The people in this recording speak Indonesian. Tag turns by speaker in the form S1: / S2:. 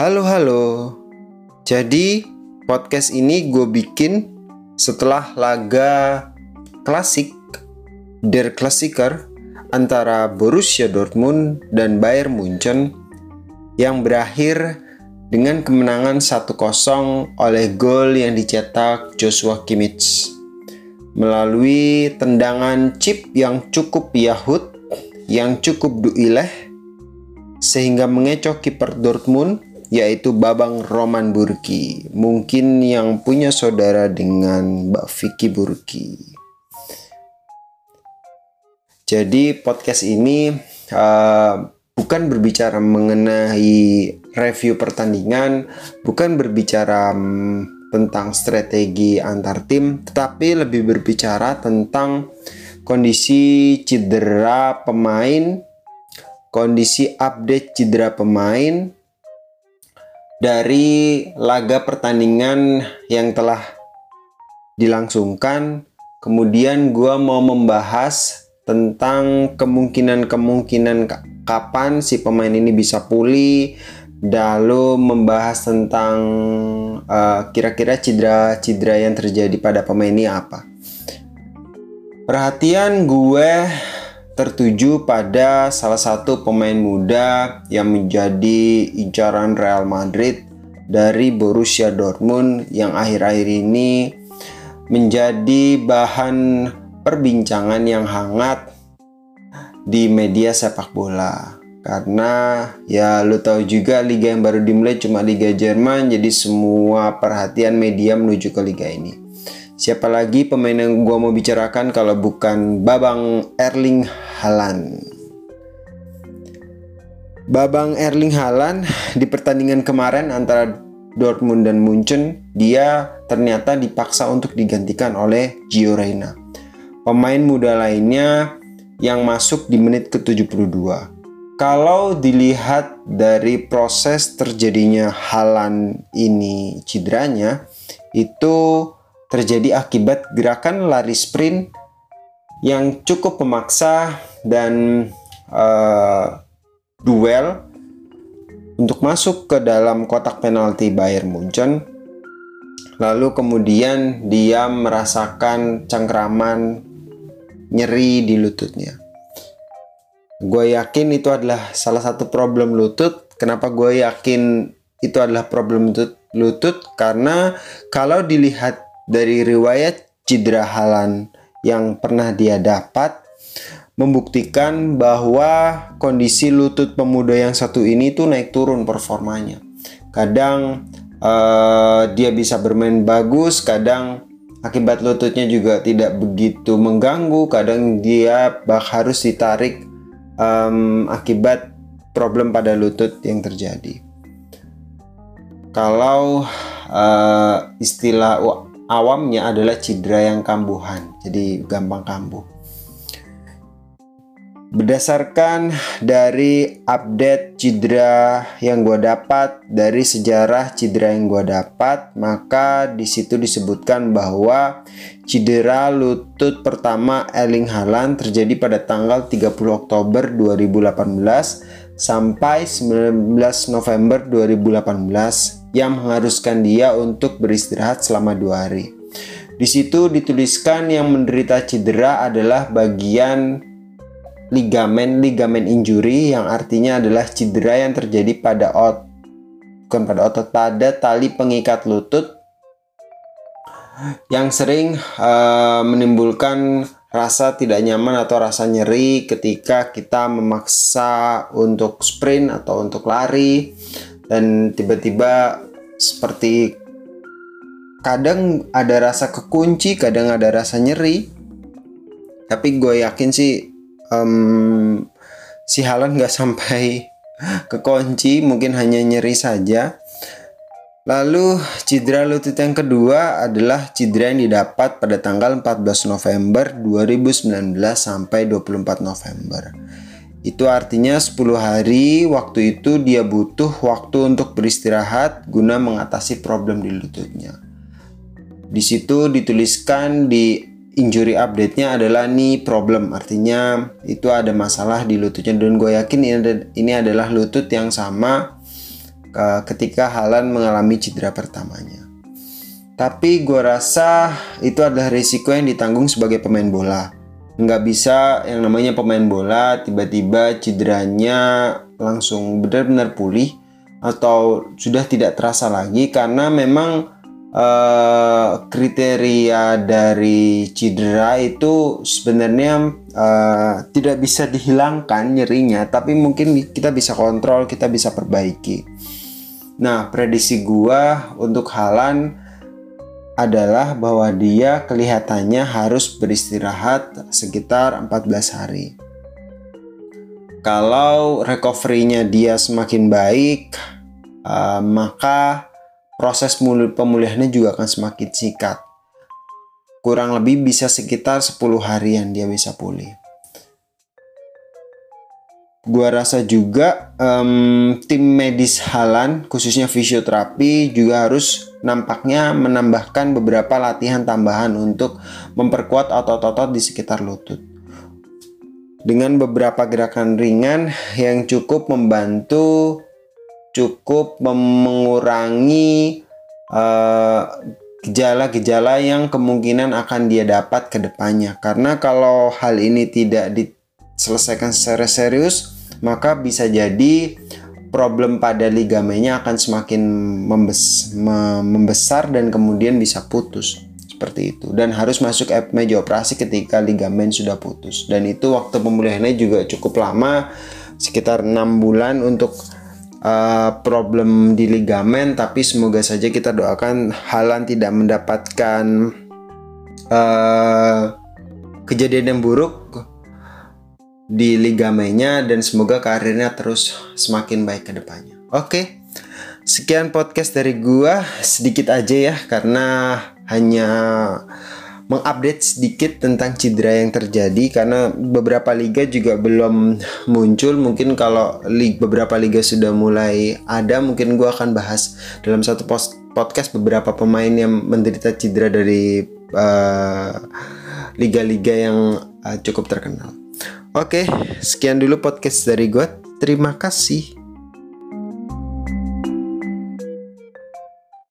S1: Halo halo. Jadi podcast ini gue bikin setelah laga klasik Der Klassiker antara Borussia Dortmund dan Bayern Munchen yang berakhir dengan kemenangan 1-0 oleh gol yang dicetak Joshua Kimmich melalui tendangan chip yang cukup yahut, yang cukup duileh sehingga mengecoh kiper Dortmund yaitu Babang Roman Burki. Mungkin yang punya saudara dengan Mbak Vicky Burki. Jadi podcast ini uh, bukan berbicara mengenai review pertandingan, bukan berbicara um, tentang strategi antar tim, tetapi lebih berbicara tentang kondisi cedera pemain, kondisi update cedera pemain dari laga pertandingan yang telah dilangsungkan. Kemudian gue mau membahas tentang kemungkinan-kemungkinan kapan si pemain ini bisa pulih, lalu membahas tentang uh, kira-kira cedera-cedera yang terjadi pada pemain ini apa. Perhatian gue tertuju pada salah satu pemain muda yang menjadi incaran Real Madrid dari Borussia Dortmund yang akhir-akhir ini menjadi bahan perbincangan yang hangat di media sepak bola. Karena ya lu tahu juga liga yang baru dimulai cuma liga Jerman jadi semua perhatian media menuju ke liga ini siapa lagi pemain yang gua mau bicarakan kalau bukan Babang Erling Haaland Babang Erling Haaland di pertandingan kemarin antara Dortmund dan Munchen dia ternyata dipaksa untuk digantikan oleh Gio Reyna pemain muda lainnya yang masuk di menit ke-72. Kalau dilihat dari proses terjadinya halan ini cederanya, itu terjadi akibat gerakan lari sprint yang cukup memaksa dan uh, duel untuk masuk ke dalam kotak penalti Bayern Munchen. Lalu kemudian dia merasakan cengkraman nyeri di lututnya. Gue yakin itu adalah salah satu problem lutut. Kenapa gue yakin itu adalah problem lutut? Lutut karena kalau dilihat dari riwayat cedera halan yang pernah dia dapat membuktikan bahwa kondisi lutut pemuda yang satu ini tuh naik turun performanya. Kadang uh, dia bisa bermain bagus, kadang Akibat lututnya juga tidak begitu mengganggu, kadang dia bah harus ditarik um, akibat problem pada lutut yang terjadi. Kalau uh, istilah awamnya adalah cedera yang kambuhan, jadi gampang kambuh. Berdasarkan dari update cedera yang gue dapat dari sejarah cedera yang gue dapat, maka di situ disebutkan bahwa cedera lutut pertama Erling Haaland terjadi pada tanggal 30 Oktober 2018 sampai 19 November 2018 yang mengharuskan dia untuk beristirahat selama dua hari. Di situ dituliskan yang menderita cedera adalah bagian ligamen ligamen injury yang artinya adalah cedera yang terjadi pada ot bukan pada otot pada tali pengikat lutut yang sering uh, menimbulkan rasa tidak nyaman atau rasa nyeri ketika kita memaksa untuk sprint atau untuk lari dan tiba-tiba seperti kadang ada rasa kekunci, kadang ada rasa nyeri. Tapi gue yakin sih um, si Halan nggak sampai kekunci mungkin hanya nyeri saja Lalu cedera lutut yang kedua adalah cedera yang didapat pada tanggal 14 November 2019 sampai 24 November. Itu artinya 10 hari waktu itu dia butuh waktu untuk beristirahat guna mengatasi problem di lututnya. Di situ dituliskan di injury update-nya adalah nih problem artinya itu ada masalah di lututnya dan gue yakin ini adalah lutut yang sama ketika Halan mengalami cedera pertamanya. Tapi gue rasa itu adalah risiko yang ditanggung sebagai pemain bola. Nggak bisa yang namanya pemain bola tiba-tiba cederanya langsung benar-benar pulih atau sudah tidak terasa lagi karena memang uh, kriteria dari cedera itu sebenarnya uh, tidak bisa dihilangkan nyerinya tapi mungkin kita bisa kontrol kita bisa perbaiki. Nah prediksi gua untuk Halan adalah bahwa dia kelihatannya harus beristirahat sekitar 14 hari kalau recovery-nya dia semakin baik, uh, maka proses pemulihannya juga akan semakin singkat. Kurang lebih bisa sekitar 10 harian dia bisa pulih. Gua rasa juga um, tim medis Halan, khususnya fisioterapi, juga harus nampaknya menambahkan beberapa latihan tambahan untuk memperkuat otot-otot di sekitar lutut. Dengan beberapa gerakan ringan yang cukup membantu cukup mengurangi eh, gejala-gejala yang kemungkinan akan dia dapat ke depannya. Karena kalau hal ini tidak diselesaikan secara serius maka bisa jadi problem pada ligamennya akan semakin membes membesar dan kemudian bisa putus. Seperti itu. Dan harus masuk meja operasi ketika ligamen sudah putus. Dan itu waktu pemulihannya juga cukup lama sekitar enam bulan untuk uh, problem di ligamen. Tapi semoga saja kita doakan Halan tidak mendapatkan uh, kejadian yang buruk di ligamennya dan semoga karirnya terus semakin baik ke depannya. Oke. Sekian podcast dari gua sedikit aja ya karena hanya mengupdate sedikit tentang cedera yang terjadi karena beberapa liga juga belum muncul mungkin kalau liga, beberapa liga sudah mulai ada mungkin gue akan bahas dalam satu post, podcast beberapa pemain yang menderita cedera dari uh, liga-liga yang uh, cukup terkenal oke sekian dulu podcast dari gue terima kasih